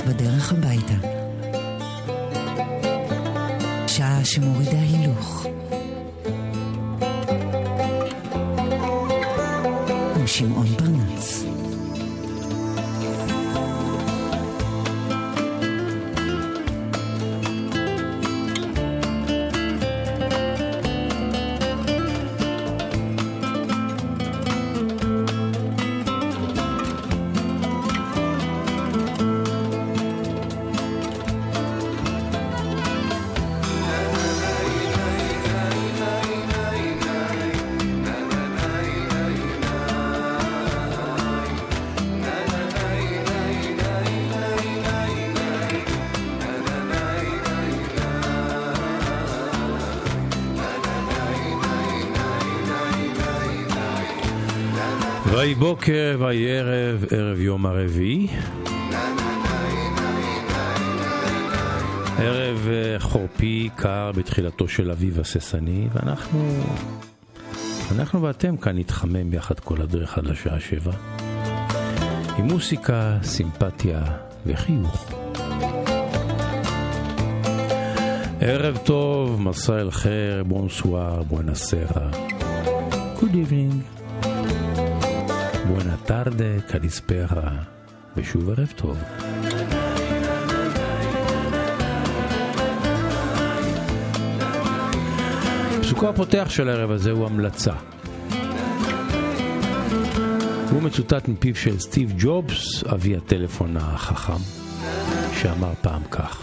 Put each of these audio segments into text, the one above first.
בדרך הביתה. שעה שמורידה ויהי בוקר ויהי ערב, ערב יום הרביעי. ערב אה, חורפי קר בתחילתו של אביב הססני, ואנחנו, אנחנו ואתם כאן נתחמם יחד כל הדרך עד לשעה שבע. עם מוסיקה, סימפתיה וחיוך. ערב טוב, מסע אל חיר, בונסואר, בואנסרה. Good evening. טרדה, קליספרה, ושוב ערב טוב. פסוקו הפותח של הערב הזה הוא המלצה. הוא מצוטט מפיו של סטיב ג'ובס, אבי הטלפון החכם, שאמר פעם כך: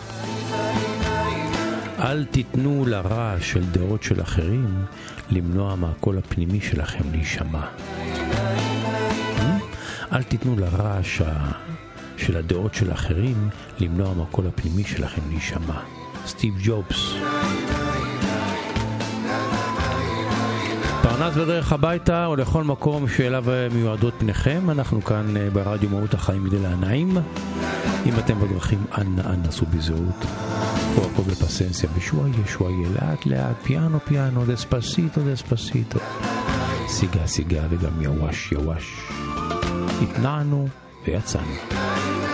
אל תיתנו לרעש של דעות של אחרים למנוע מהקול הפנימי שלכם להישמע. אל תיתנו לרעש של הדעות של אחרים למנוע מהקול הפנימי שלכם להישמע. סטיב ג'ובס. פרנס בדרך הביתה או לכל מקום שאליו מיועדות פניכם, אנחנו כאן ברדיו מהות החיים מדי הנעים. אם אתם בדרכים, אנא אנא עשו בזהות. פה הכל בפסנסיה, בשוואיה שוואיה, לאט לאט, פיאנו פיאנו, דספסיטו דספסיטו. סיגה סיגה וגם יווש יווש. Ignano Verzani.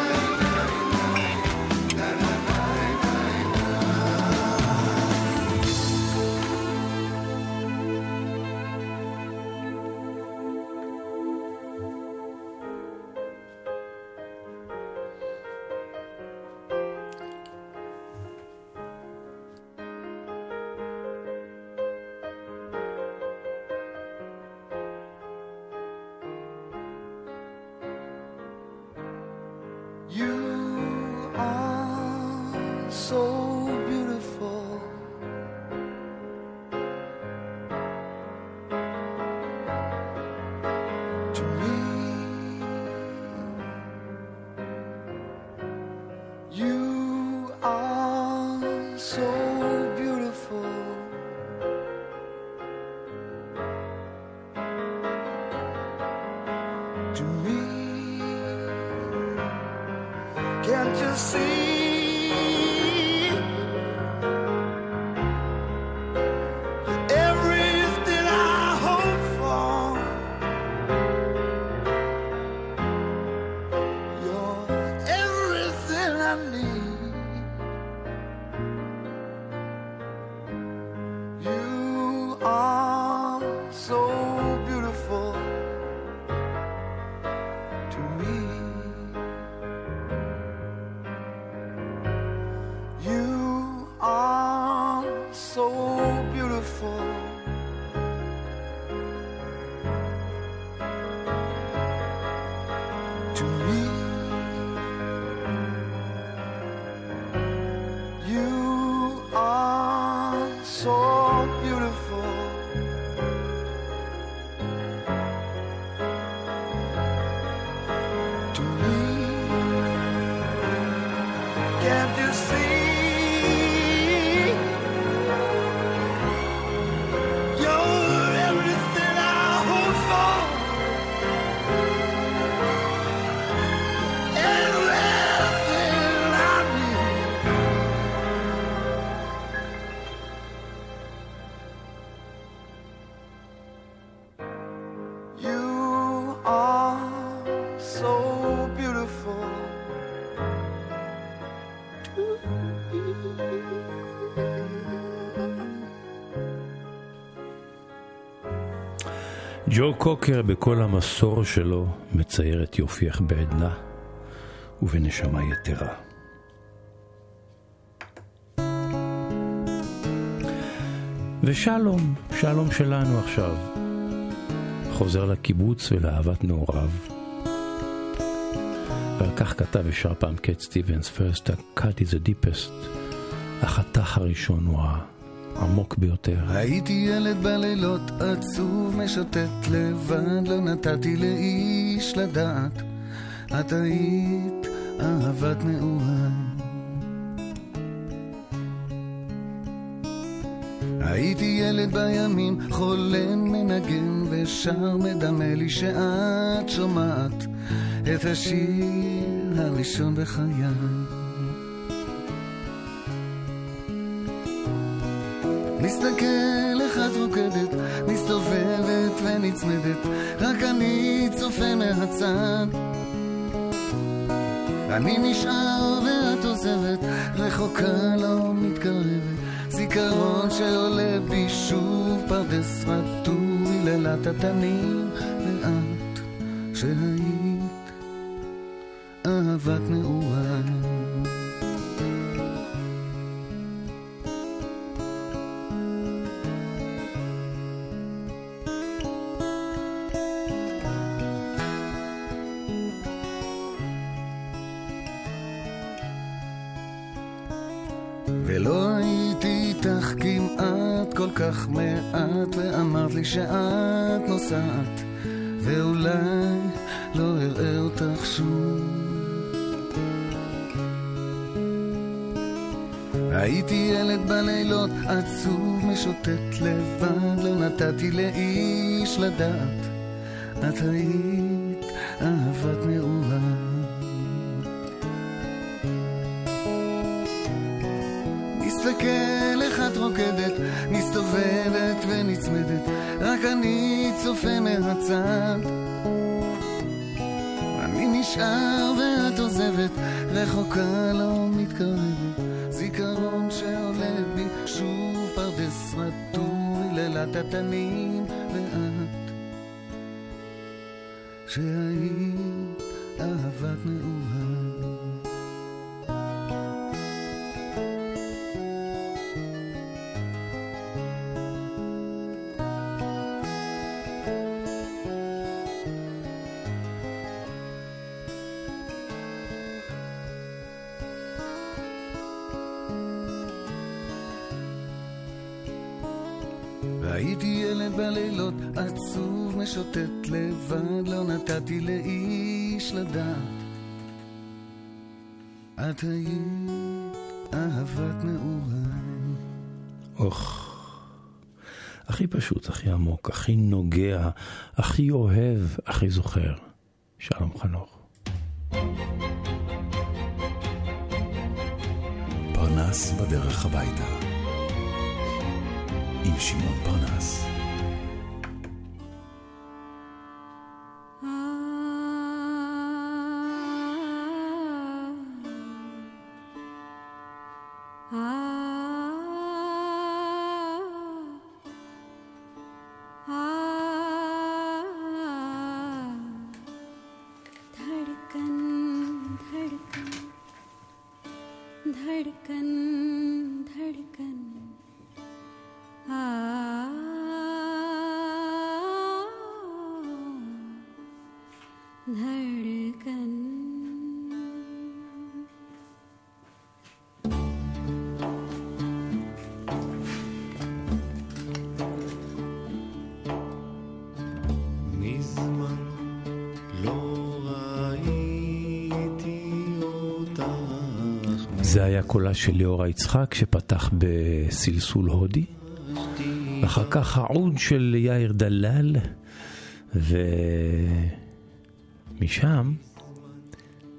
To me. Can't you see? ג'ו קוקר בכל המסור שלו מצייר את יופייך בעדנה ובנשמה יתרה. ושלום, שלום שלנו עכשיו. חוזר לקיבוץ ולאהבת נעוריו. ועל כך כתב ושר פעם קט סטיבנס, First a cut is the deepest. החתך הראשון הוא העמוק ביותר. הייתי ילד בלילות עצוב משוטט לבד, לא נתתי לאיש לדעת. את היית אהבת נעוריי. הייתי ילד בימים, חולם, מנגן ושר, מדמה לי שאת שומעת את השיר הראשון בחיי. מסתכל את רוקדת, מסתובבת ונצמדת, רק אני צופה מהצד. אני נשאר ואת עוזבת, רחוקה לא מתקרבת, זיכרון שעולה בי שוב פרדס רטוי לילת התנים, ואת שהיית אהבת נעוריי. הייתי ילד בלילות עצוב משוטט לבד, לא נתתי לאיש לדעת, את היית אהבת נעוריי. מסתכל איך את רוקדת, מסתובבת ונצמדת, רק אני צופה מהצד. אני נשאר ואת עוזבת, רחוקה לא מתקרבת, בי שוב פרדס רטוי לילת התנים, ואת שהיית אהבת נעוריי. עצוב משוטט לבד, לא נתתי לאיש לדעת. את היית אהבת נעוריי. אוח, הכי פשוט, הכי עמוק, הכי נוגע, הכי אוהב, הכי זוכר. שלום חנוך. פרנס בדרך הביתה. עם שמעון פרנס. Ah. זה היה קולה של ליאורה יצחק שפתח בסלסול הודי. אחר כך העוד של יאיר דלל, ומשם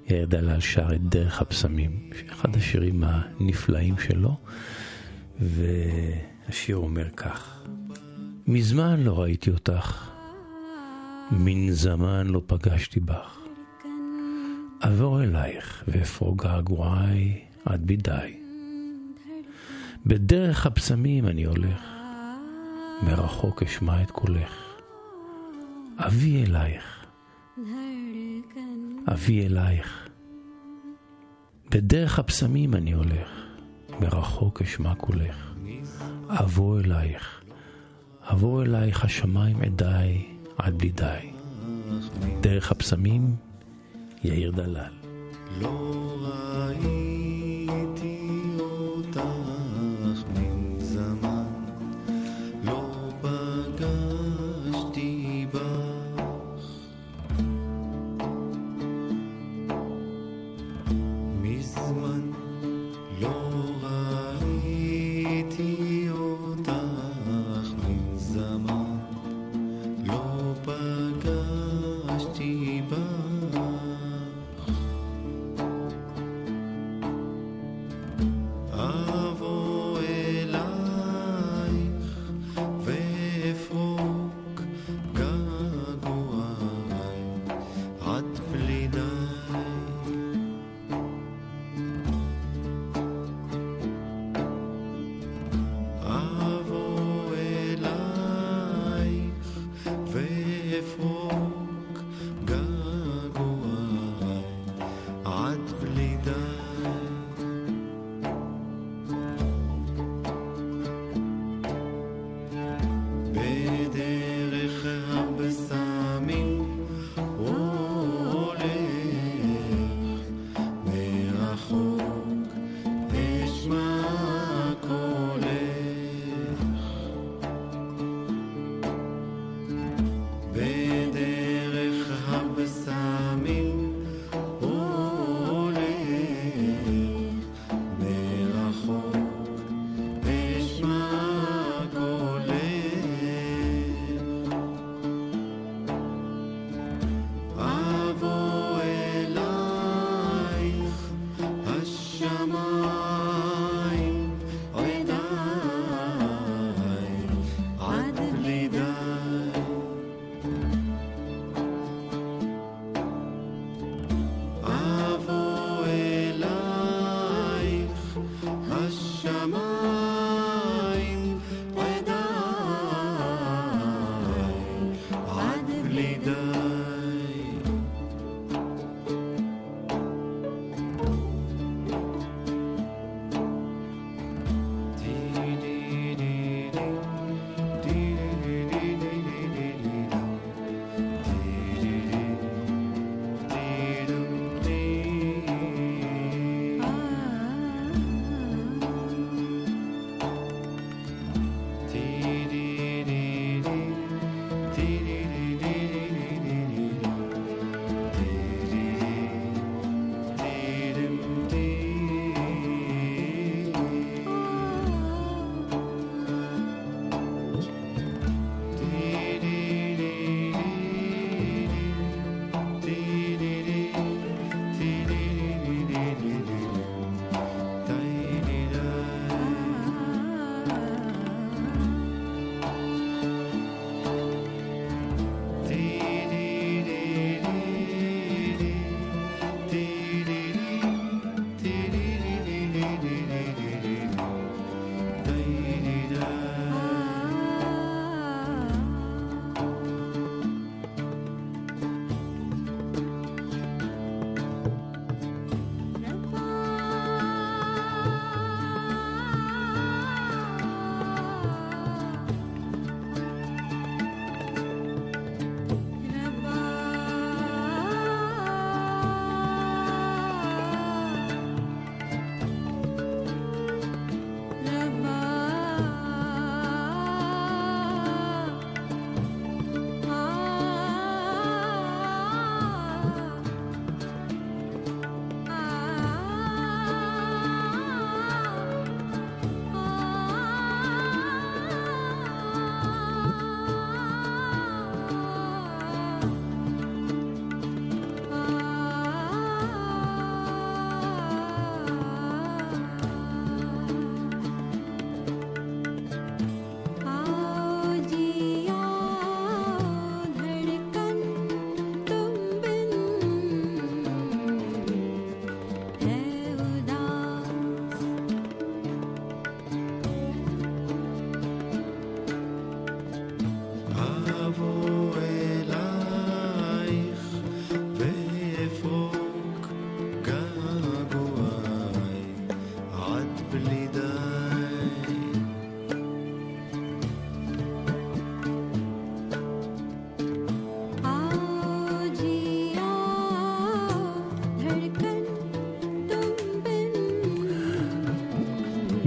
יאיר דלל שר את דרך הפסמים, אחד השירים הנפלאים שלו, והשיר אומר כך: מזמן לא ראיתי אותך, מן זמן לא פגשתי בך. אעבור אלייך ואפרוג געגועיי עד בלי די. בדרך הבשמים אני הולך, מרחוק אשמע את קולך. אבי אלייך, אבי אלייך. בדרך הבשמים אני הולך, מרחוק אשמע קולך. אבוא אלייך, אבוא אלייך השמיים עדיי עד בלי די. דרך הבשמים, יאיר דלל. לא ראיתי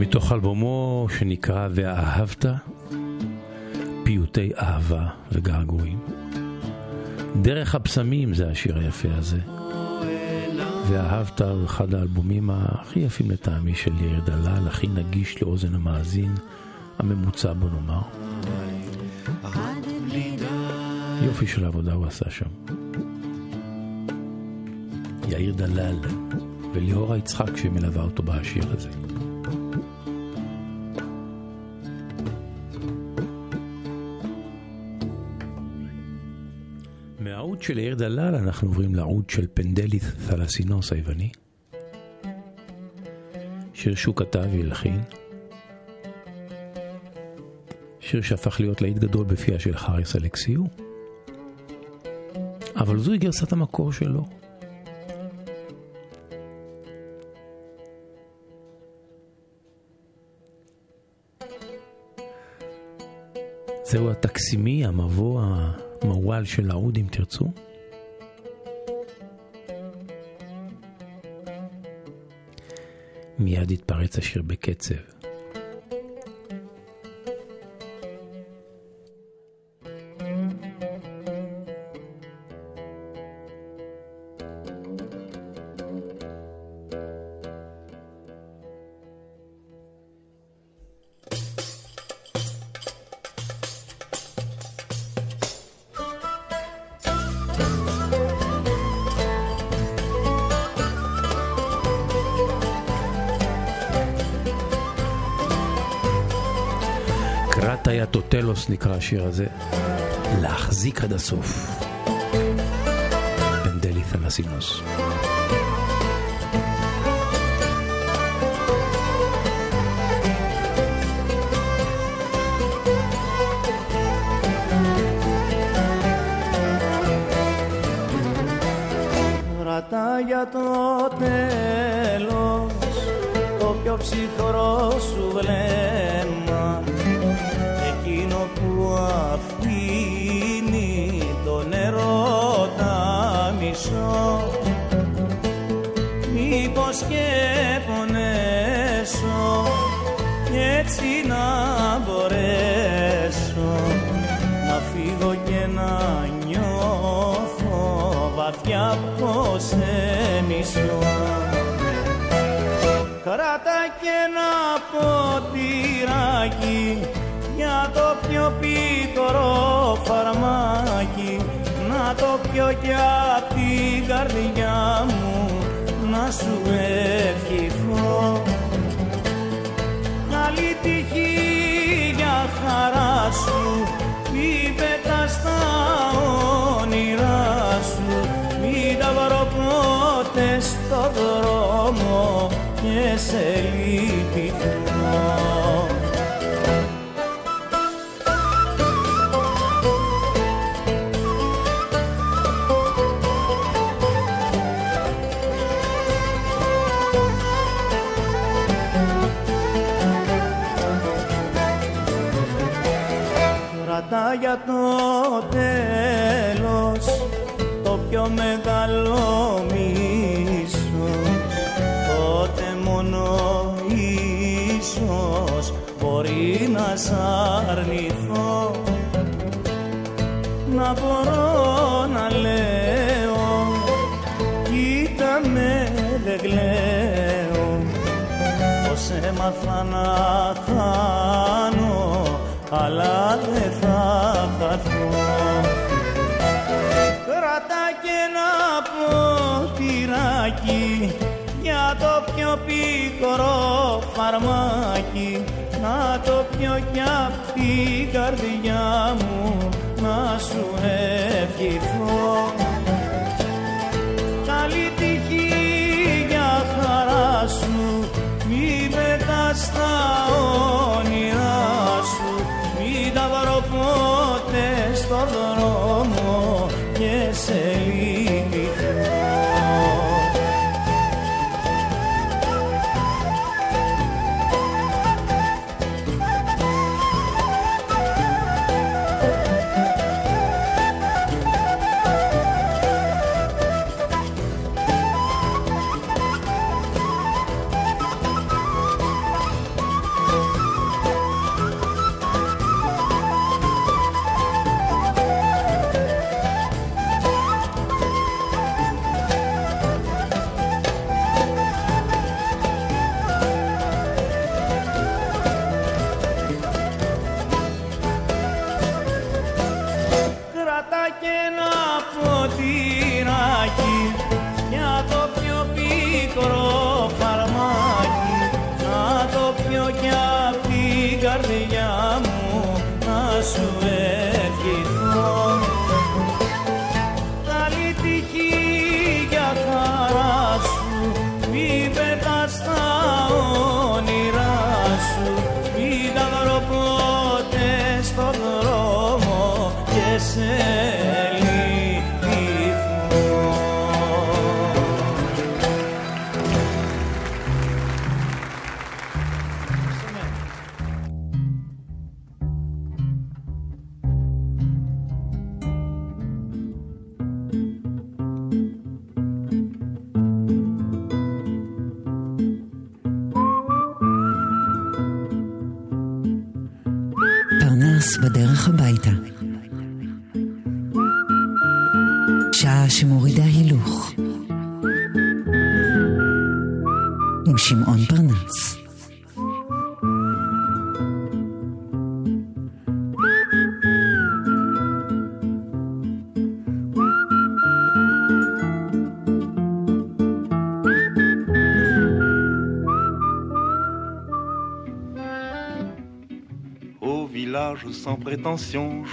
מתוך אלבומו שנקרא "ואהבת", פיוטי אהבה וגעגועים. דרך הבשמים זה השיר היפה הזה. ואהבת הוא אחד האלבומים הכי יפים לטעמי של יאיר דלל, הכי נגיש לאוזן המאזין, הממוצע בוא נאמר. יופי של עבודה הוא עשה שם. יאיר דלל וליאורה יצחק שמלווה אותו בשיר הזה. מהעוד של יאיר דלל אנחנו עוברים לעוד של פנדליס תלסינוס היווני. שיר שהוא כתב והלחין. שיר שהפך להיות להיט גדול בפיה של חריס אלכסיו. אבל זוהי גרסת המקור שלו. זהו הטקסימי, המבוא המוואל של העוד אם תרצו. מיד התפרץ השיר בקצב. השיר הזה. להחזיק עד הסוף. פנדלי תלסינוס. Κρατά για το τέλος το πιο ψυχρό σου βλέμμα εκείνο που αφήνει το νερό τα μισό. Μήπως και πονέσω κι έτσι να μπορέσω να φύγω και να νιώθω βαθιά πως σε μισώ. Κράτα και ένα ποτηράκι για το πιο πικρό φαρμάκι. Να το πιω κι απ' την καρδιά μου να σου ευχηθώ. Καλή τύχη για χαρά σου μη πετάς στα όνειρά σου. Μην τα βρω ποτέ στο δρόμο και σε λυπηθώ το τέλος το πιο μεγάλο μίσος. Τότε μόνο ίσως μπορεί να σ' αρνηθώ. Να μπορώ να λέω κοίτα με δεν κλαίω. Πως έμαθα να χάνω αλλά δεν θα χαθώ. Κράτα και ένα ποτηράκι για το πιο πικρό φαρμάκι. Να το πιω κι απ' την καρδιά μου να σου ευχηθώ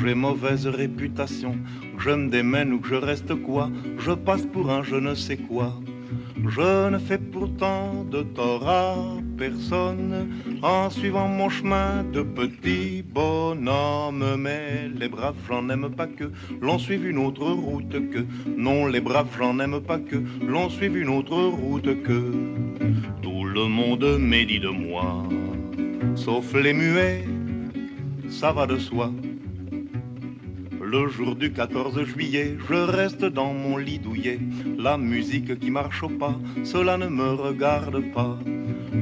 j'ai mauvaise réputation. Je me démène ou que je reste quoi, je passe pour un je ne sais quoi. Je ne fais pourtant de tort à personne en suivant mon chemin de petit bonhomme. Mais les braves, j'en aime pas que l'on suive une autre route que. Non, les braves, j'en aime pas que l'on suive une autre route que. Tout le monde médit de moi, sauf les muets ça va de soi. Le jour du 14 juillet, je reste dans mon lit douillet. La musique qui marche au pas, cela ne me regarde pas.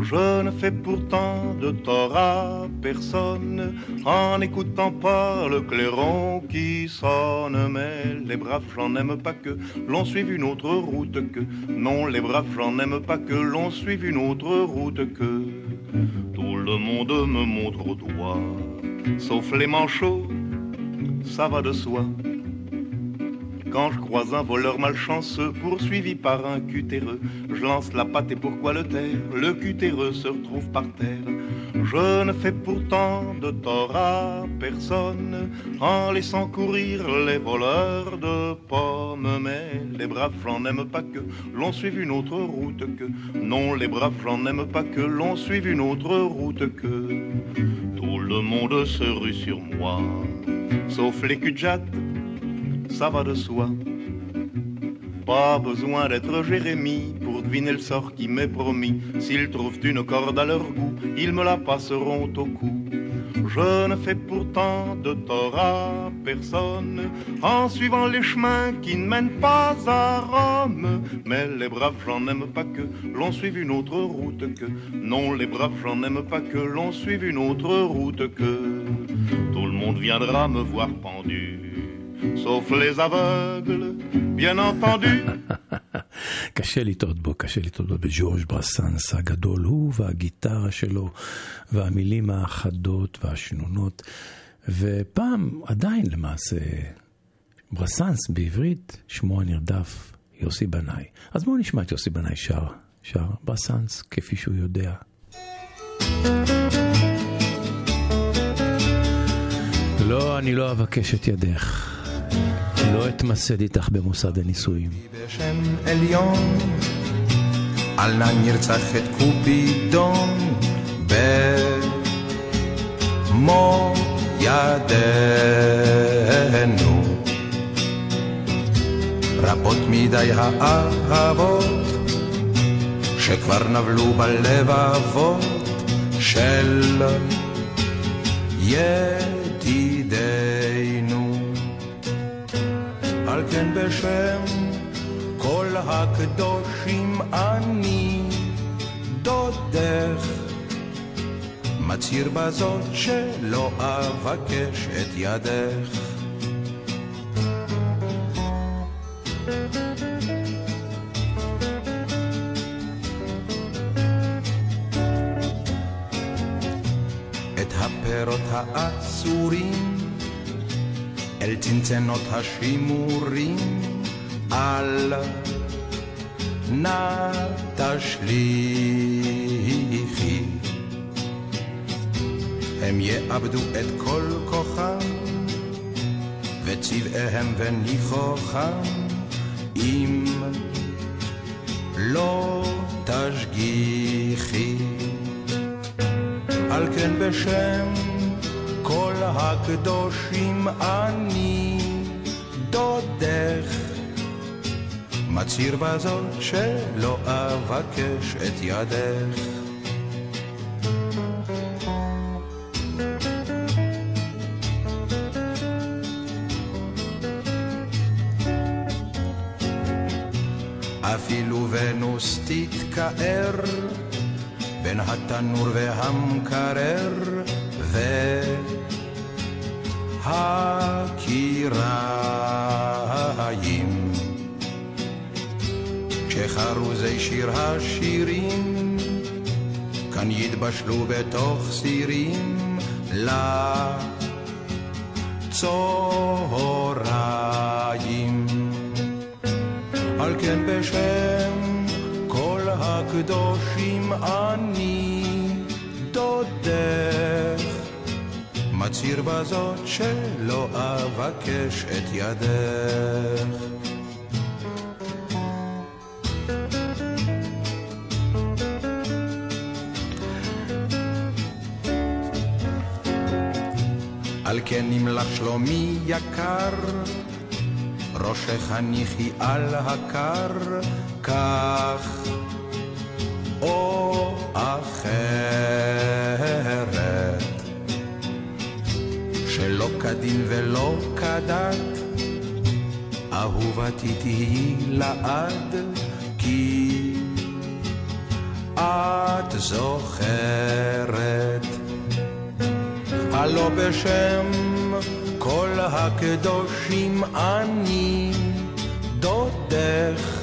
Je ne fais pourtant de tort à personne en n'écoutant pas le clairon qui sonne. Mais les braves, j'en aime pas que l'on suive une autre route que. Non, les braves, j'en pas que l'on suive une autre route que. Tout le monde me montre au doigt, sauf les manchots, ça va de soi. Quand je croise un voleur malchanceux poursuivi par un cutéreux, je lance la patte et pourquoi le taire? Le cutéreux se retrouve par terre. Je ne fais pourtant de tort à personne en laissant courir les voleurs de pommes. Mais les braves, j'en aime pas que l'on suive une autre route que. Non, les braves, j'en aime pas que l'on suive une autre route que. Le monde se rue sur moi, sauf les cul ça va de soi. Pas besoin d'être Jérémie pour deviner le sort qui m'est promis. S'ils trouvent une corde à leur goût, ils me la passeront au cou. Je ne fais pourtant de tort à personne en suivant les chemins qui ne mènent pas à Rome. Mais les braves, j'en aime pas que l'on suive une autre route que. Non, les braves, j'en aime pas que l'on suive une autre route que. Tout le monde viendra me voir pendu, sauf les aveugles, bien entendu. קשה לטעות בו, קשה לטעות בו בג'ורג' ברסנס הגדול, הוא והגיטרה שלו, והמילים החדות והשנונות. ופעם, עדיין למעשה, ברסנס בעברית, שמו הנרדף יוסי בנאי. אז בואו נשמע את יוסי בנאי שר, שר ברסנס, כפי שהוא יודע. לא, אני לא אבקש את ידך. לא אתמסד איתך במוסד הנישואים. בשם על נא נרצח את קופידון במו ידינו. רבות מדי האהבות שכבר נבלו בלבבות של ידידינו. על כן בשם כל הקדושים אני דודך. מצהיר בזאת שלא אבקש את ידך. את הפירות האסורים צנצנות השימורים אל נא תשליכי הם יאבדו את כל כוחם וצבעיהם וניחוחם, אם לא תשגיחי. על כן בשם כל הקדושים אני דודך, מצהיר בזאת שלא אבקש את ידך. אפילו ונוס תתקער בין התנור והמקרר והקיריים. כשחרוזי שיר השירים כאן יתבשלו בתוך סירים לצהריים. על כן בשם כל הקדושים אני דודך, מצהיר בזאת שלא אבקש את ידך. על כן נמלך שלומי יקר, ראשך הניחי על הקר, כך או אחרת. שלא כדין ולא כדת, אהובתי תהיי לעד, כי את זוכרת. הלא בשם כל הקדושים אני דודך,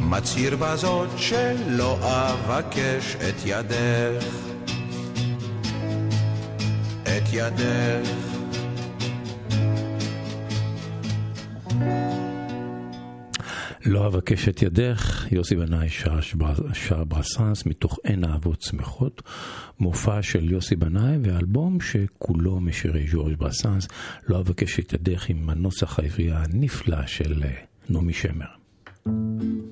מצהיר בזאת שלא אבקש את ידך, ידך. לא אבקש את ידך, יוסי בנאי שר, ברסנס מתוך אין אהבות שמחות, מופע של יוסי בנאי ואלבום שכולו משירי ז'ורג' ברסנס, לא אבקש את ידך עם הנוסח העברי הנפלא של אה, נעמי שמר. פרנס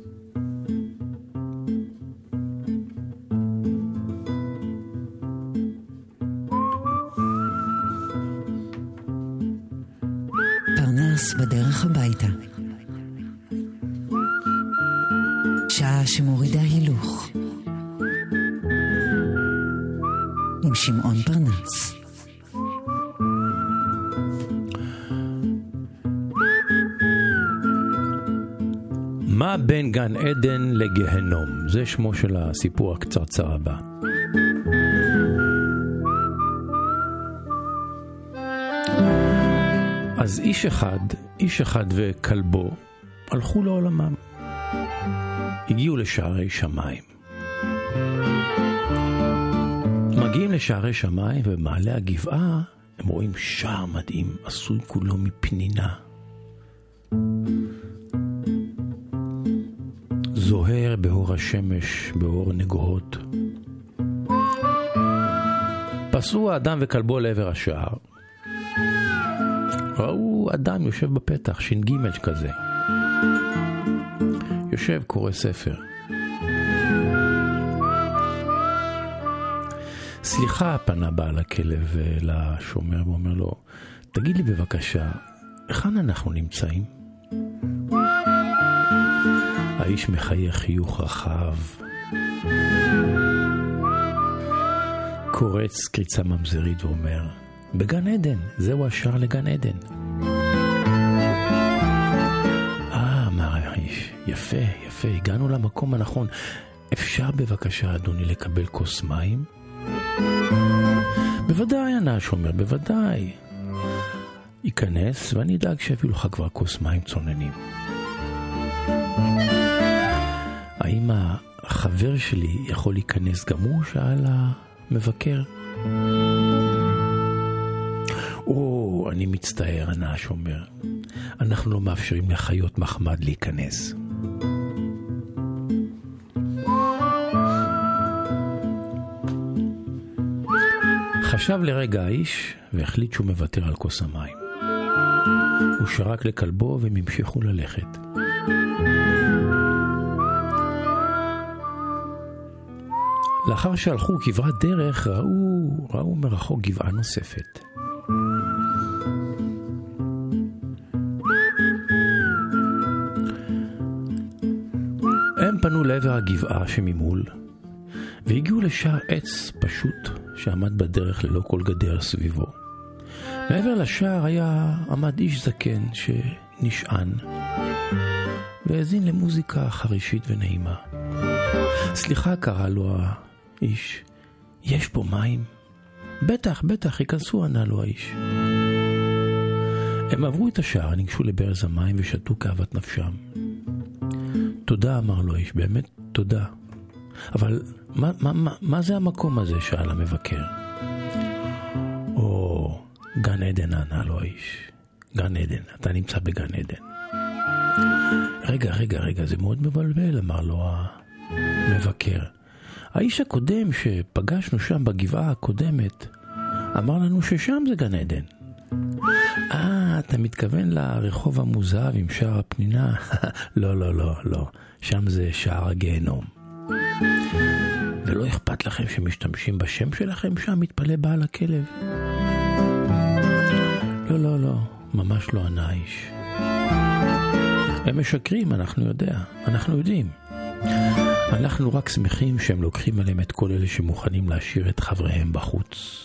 זה שמו של הסיפור הקצרצר הבא. אז איש אחד, איש אחד וכלבו, הלכו לעולמם. הגיעו לשערי שמיים. מגיעים לשערי שמיים ובמעלה הגבעה הם רואים שער מדהים, עשוי כולו מפנינה. השמש, באור נגוהות. פסעו האדם וכלבו לעבר השער. ראו אדם יושב בפתח, ש"ג כזה. יושב, קורא ספר. סליחה, פנה בעל הכלב לשומר ואומר לו, תגיד לי בבקשה, היכן אנחנו נמצאים? האיש מחייך חיוך רחב, קורץ קריצה ממזרית ואומר, בגן עדן, זהו השער לגן עדן. אה, אמר האיש, יפה, יפה, הגענו למקום הנכון. אפשר בבקשה, אדוני, לקבל כוס מים? בוודאי, ענה השומר, בוודאי. ייכנס ואני אדאג שיביאו לך כבר כוס מים צוננים. האם החבר שלי יכול להיכנס גם הוא? שאל המבקר. או, אני מצטער, ענה השומר. אנחנו לא מאפשרים לחיות מחמד להיכנס. חשב לרגע האיש והחליט שהוא מוותר על כוס המים. הוא שרק לכלבו והם המשיכו ללכת. לאחר שהלכו כברת דרך, ראו, ראו מרחוק גבעה נוספת. הם פנו לעבר הגבעה שממול, והגיעו לשער עץ פשוט שעמד בדרך ללא כל גדר סביבו. מעבר לשער היה עמד איש זקן שנשען, והאזין למוזיקה חרישית ונעימה. סליחה, קרא לו האיש, יש פה מים? בטח, בטח, ייכנסו, ענה לו האיש. הם עברו את השער, ניגשו לברז המים ושתו כאוות נפשם. תודה, אמר לו האיש, באמת תודה. אבל מה, מה, מה, מה זה המקום הזה? שאל המבקר. או, גן עדן, ענה לו האיש. גן עדן, אתה נמצא בגן עדן. רגע, רגע, רגע, זה מאוד מבלבל, אמר לו המבקר. האיש הקודם שפגשנו שם בגבעה הקודמת, אמר לנו ששם זה גן עדן. אה, אתה מתכוון לרחוב המוזהב עם שער הפנינה? לא, לא, לא, לא. שם זה שער הגיהנום. ולא אכפת לכם שמשתמשים בשם שלכם שם? מתפלא בעל הכלב. לא, לא, לא, ממש לא ענה האיש. הם משקרים, אנחנו יודע, אנחנו יודעים. אנחנו רק שמחים שהם לוקחים עליהם את כל אלה שמוכנים להשאיר את חבריהם בחוץ.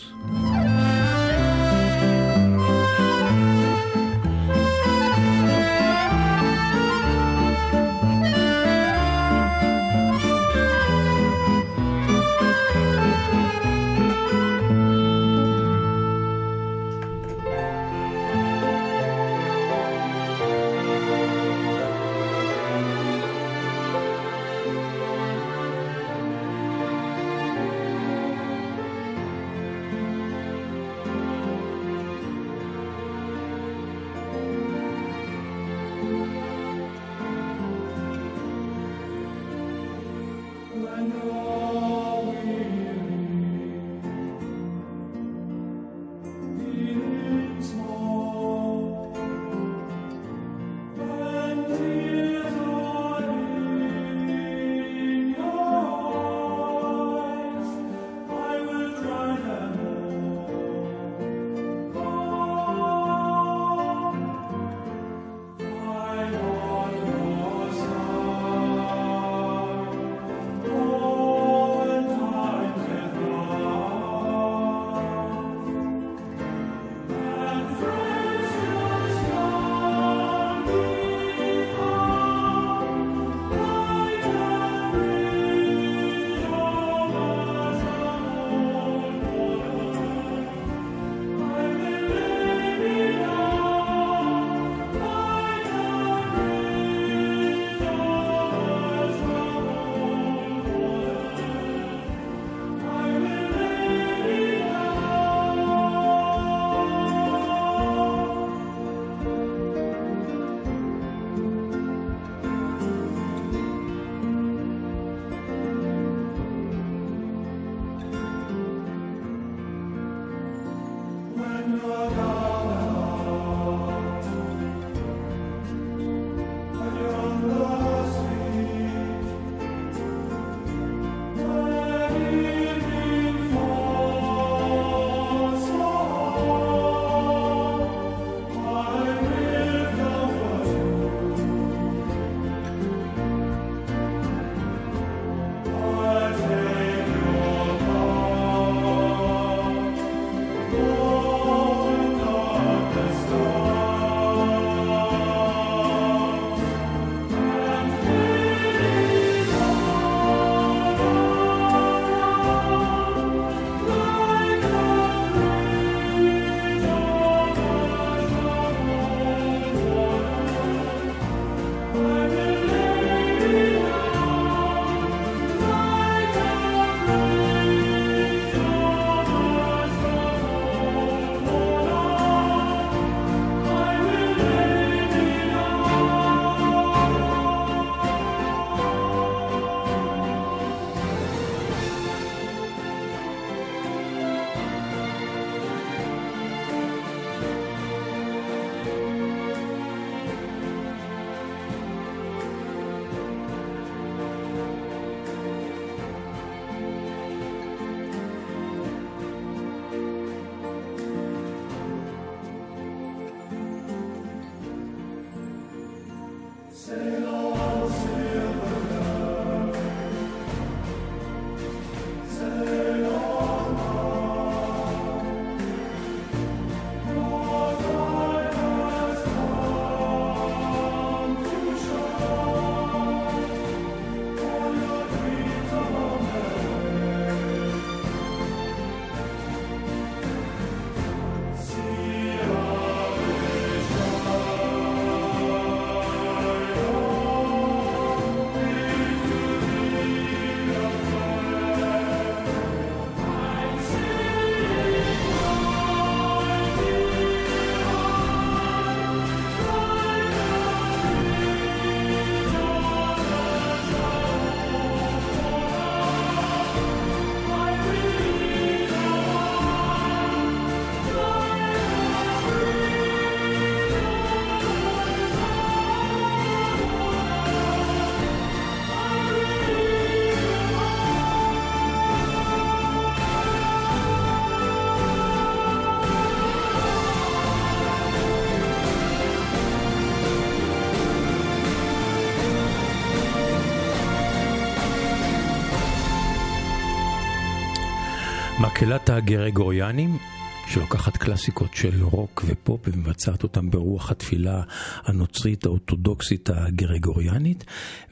מקהלת הגרגוריאנים, שלוקחת קלאסיקות של רוק ופופ ומבצעת אותם ברוח התפילה הנוצרית האורתודוקסית הגרגוריאנית,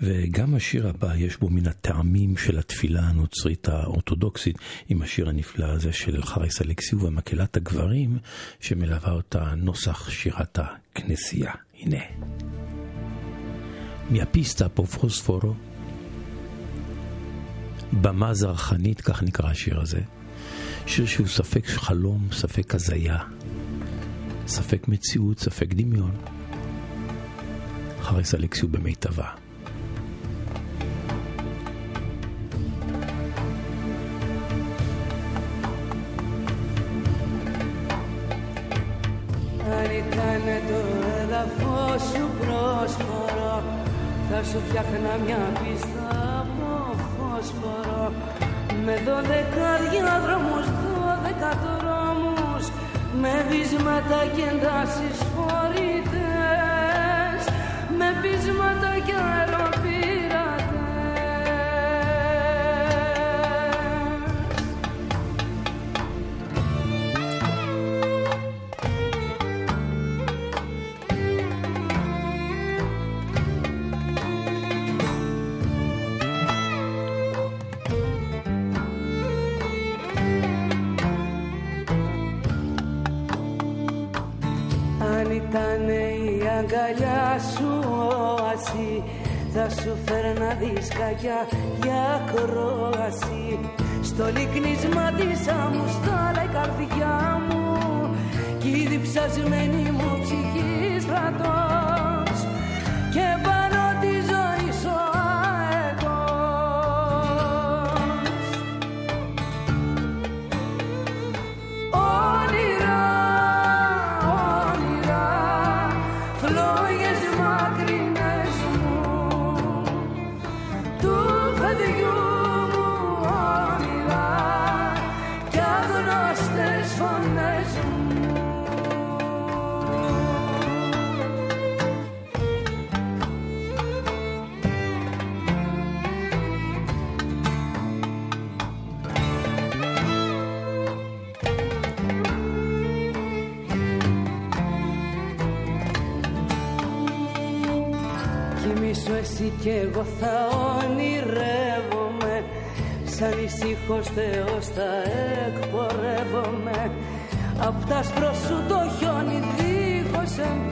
וגם השיר הבא יש בו מן הטעמים של התפילה הנוצרית האורתודוקסית, עם השיר הנפלא הזה של חריס אלכסיו ומקהלת הגברים, שמלווה אותה נוסח שירת הכנסייה. הנה. מהפיסטה פופרוספורו, במה זרחנית, כך נקרא השיר הזה. שיר שהוא ספק חלום, ספק הזיה, ספק מציאות, ספק דמיון. חריס אלכסיו במיטבה. Αν ήταν το έδαφος σου πρόσφορο Θα σου φτιάχνα μια πίστα από φόσφορο Με δώδεκα διάδρομους, δώδεκα δρόμους Με βίσματα και εντάσεις φορητές. Με βίσματα και αεροπειρατές όαση Θα σου φέρνα δισκάκια για κρόαση Στο λυκνίσμα της άμμου στάλα η καρδιά μου. Κι η διψασμένη μου ψυχή στρατός κι εγώ θα ονειρεύομαι Σαν ησύχος Θεός θα εκπορεύομαι. Απ' τα άσπρο σου το χιόνι δίχως εντόνι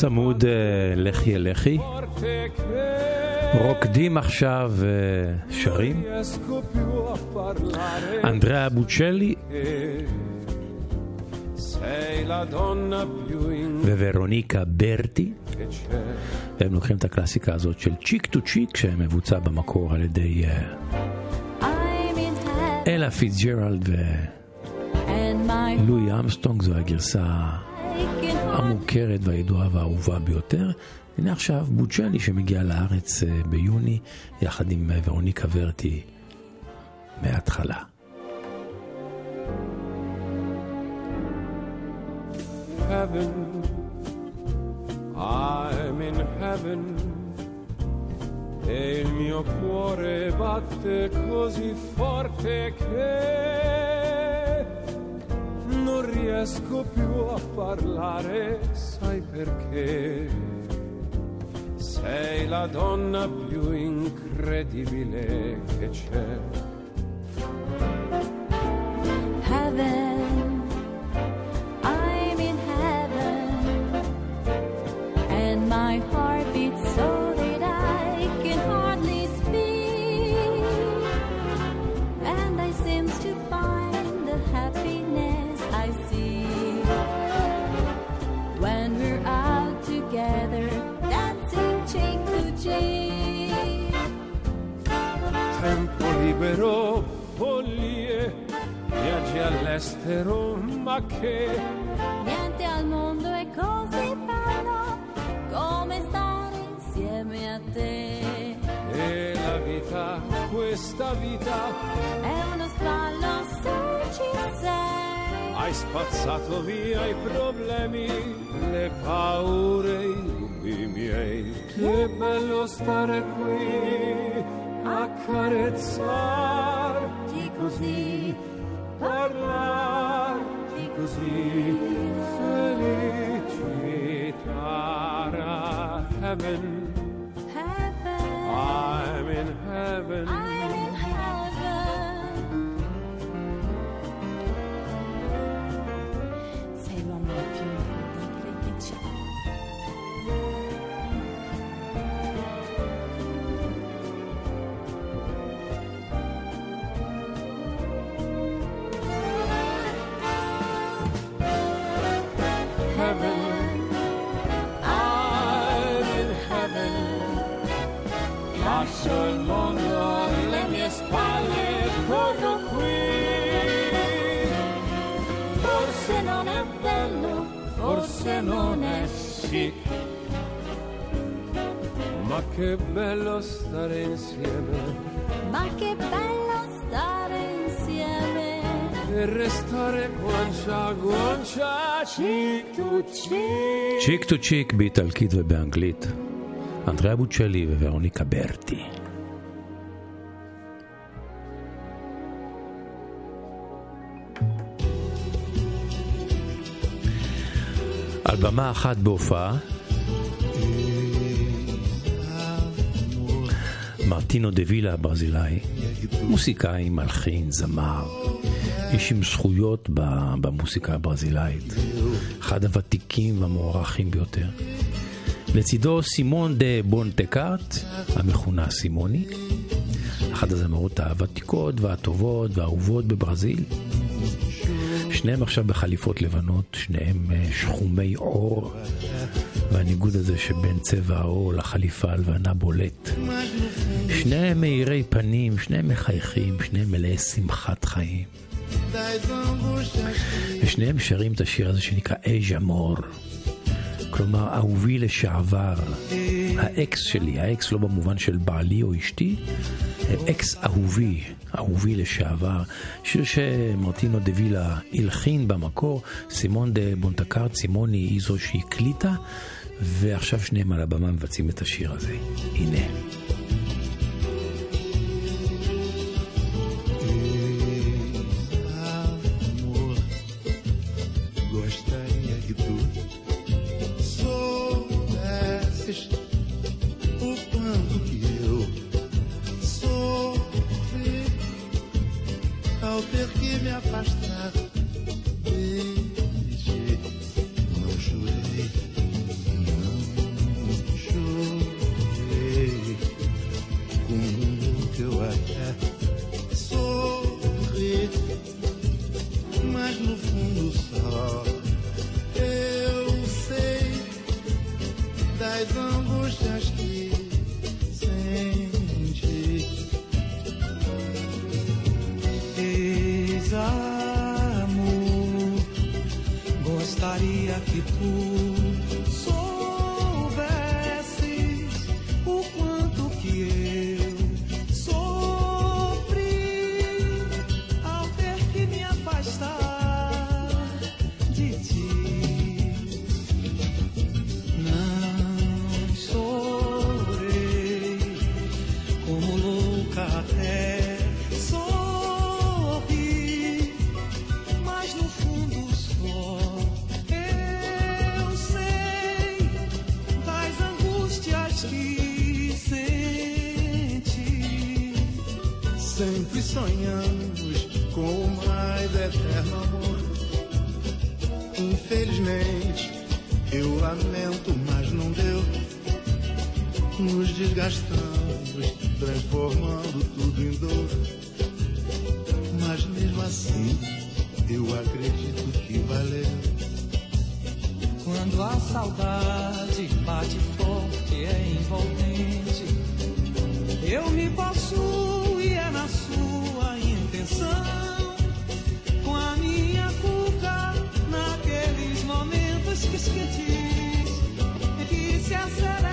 צמוד אה, לחי אל לחי. רוקדים עכשיו אה, שרים. אנדריאה בוצ'לי וורוניקה ברטי. והם לוקחים את הקלאסיקה הזאת של Cheek to Cheek שמבוצע במקור על ידי אה, אלה פיצג'רלד ולואי אמסטונג, זו הגרסה המוכרת והידועה והאהובה ביותר. הנה עכשיו בוצ'לי שמגיע לארץ אה, ביוני יחד עם אה, ורוניקה ורטי מההתחלה. heaven. I'm in heaven. E il mio cuore batte così forte che non riesco più a parlare, sai perché? Sei la donna più incredibile che c'è. heaven. All'estero, ma che Niente al mondo è così bello come stare insieme a te. è la vita, questa vita, È uno sballo se ci sei. hai spazzato via i problemi, le paure, i dubbi miei. Che bello stare qui a carezzarti così, parlarti così, felicità. Heaven, Heaven, I'm in heaven. I'm che bello stare insieme ma che bello stare insieme. e restare guancia a guancia, cheek to cheek. צ'יק טו צ'יק באיטלקית ובאנגלית. אנדריאה בוצ'לי וורוניקה ברטי. על במה אחת בהופעה, מרטינו דה וילה הברזילאי, מוסיקאי, מלחין, זמר, איש עם זכויות במוסיקה הברזילאית, אחד הוותיקים והמוערכים ביותר. לצידו סימון דה בונטקארט, המכונה סימוני, אחת הזמרות הוותיקות והטובות והאהובות בברזיל. שניהם עכשיו בחליפות לבנות, שניהם אה, שחומי עור, והניגוד הזה שבין צבע העור לחליפה הלבנה בולט. שניהם מאירי פנים, שניהם מחייכים, שניהם מלאי שמחת חיים. ושניהם שרים את השיר הזה שנקרא אייז'ה מור. כלומר, אהובי לשעבר, האקס שלי, האקס לא במובן של בעלי או אשתי, אקס אהובי, אהובי לשעבר, שיר שמרטינו דה וילה הלחין במקור, סימון דה בונטקארט, סימוני היא זו שהקליטה, ועכשיו שניהם על הבמה מבצעים את השיר הזה. הנה. do eterno amor. Infelizmente, eu lamento, mas não deu. Nos desgastamos, transformando tudo em dor. Mas mesmo assim, eu acredito que valeu. Quando a saudade bate forte, é envolvente. Eu me possuo. said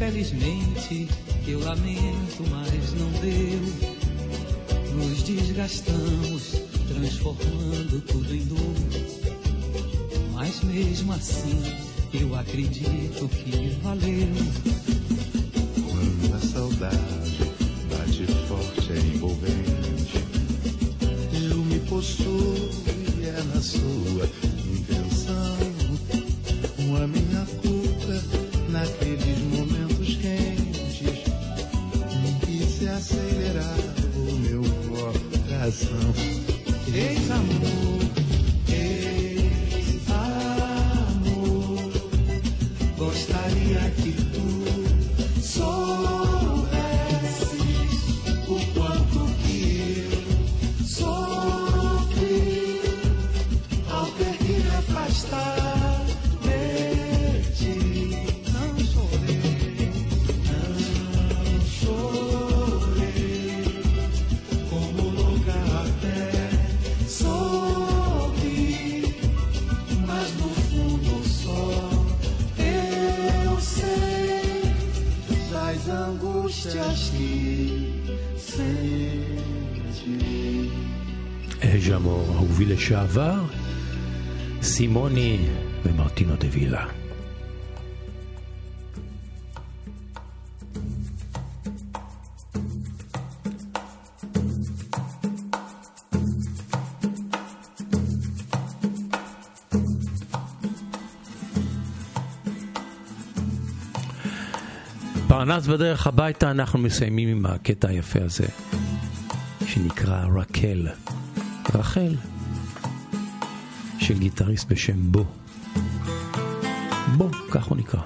Infelizmente, eu lamento, mas não deu. Nos desgastamos, transformando tudo em dor. Mas mesmo assim, eu acredito que valeu. לשעבר, סימוני ומרטינו דה וילה. פרנס בדרך הביתה אנחנו מסיימים עם הקטע היפה הזה שנקרא רקל. רחל. של גיטריסט בשם בו. בו, כך הוא נקרא.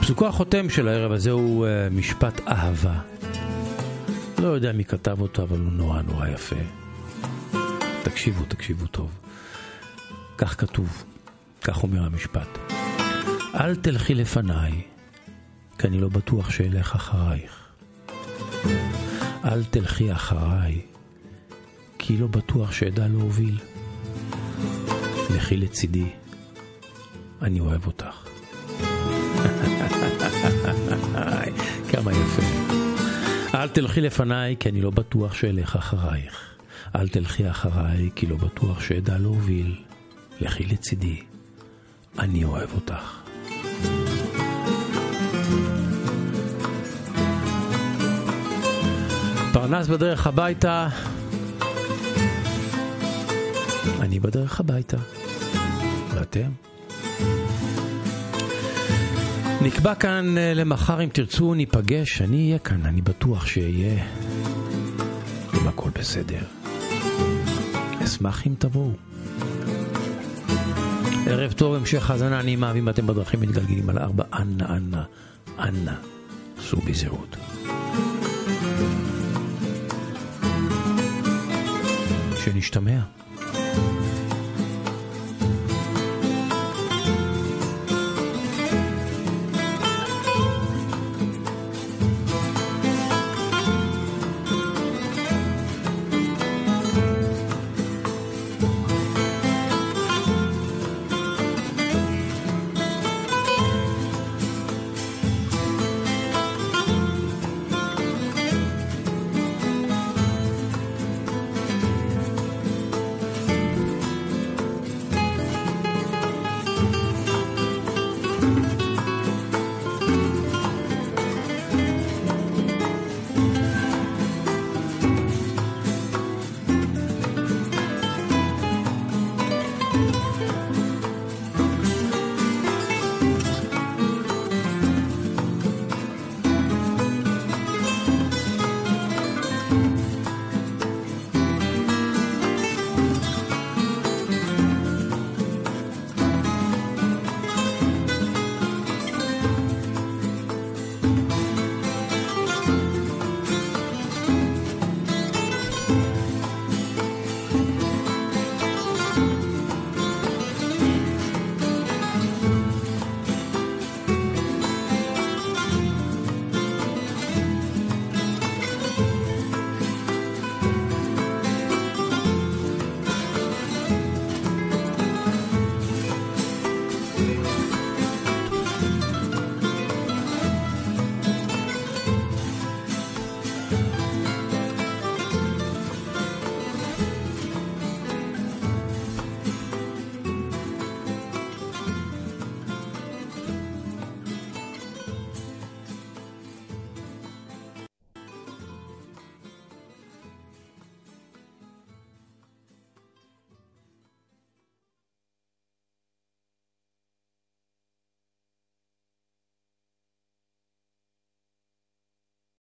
פסוקו החותם של הערב הזה הוא uh, משפט אהבה. לא יודע מי כתב אותו, אבל הוא נורא נורא יפה. תקשיבו, תקשיבו טוב. כך כתוב, כך אומר המשפט. אל תלכי לפניי, כי אני לא בטוח שאלך אחרייך. אל תלכי אחריי, כי לא בטוח שאדע להוביל. לכי לצידי, אני אוהב אותך. כמה יפה. אל תלכי לפניי, כי אני לא בטוח שאלך אחרייך. אל תלכי אחריי, כי לא בטוח שאדע להוביל. לכי לצידי, אני אוהב אותך. פרנס בדרך הביתה, אני בדרך הביתה. ואתם? נקבע כאן אה, למחר, אם תרצו, ניפגש, אני אהיה כאן, אני בטוח שאהיה. אם הכל בסדר. אשמח אם תבואו. ערב טוב, המשך האזנה נעימה, ואם אתם בדרכים מתגלגלים על ארבע, אנא, אנא, אנא, סעו בזהירות. שנשתמע.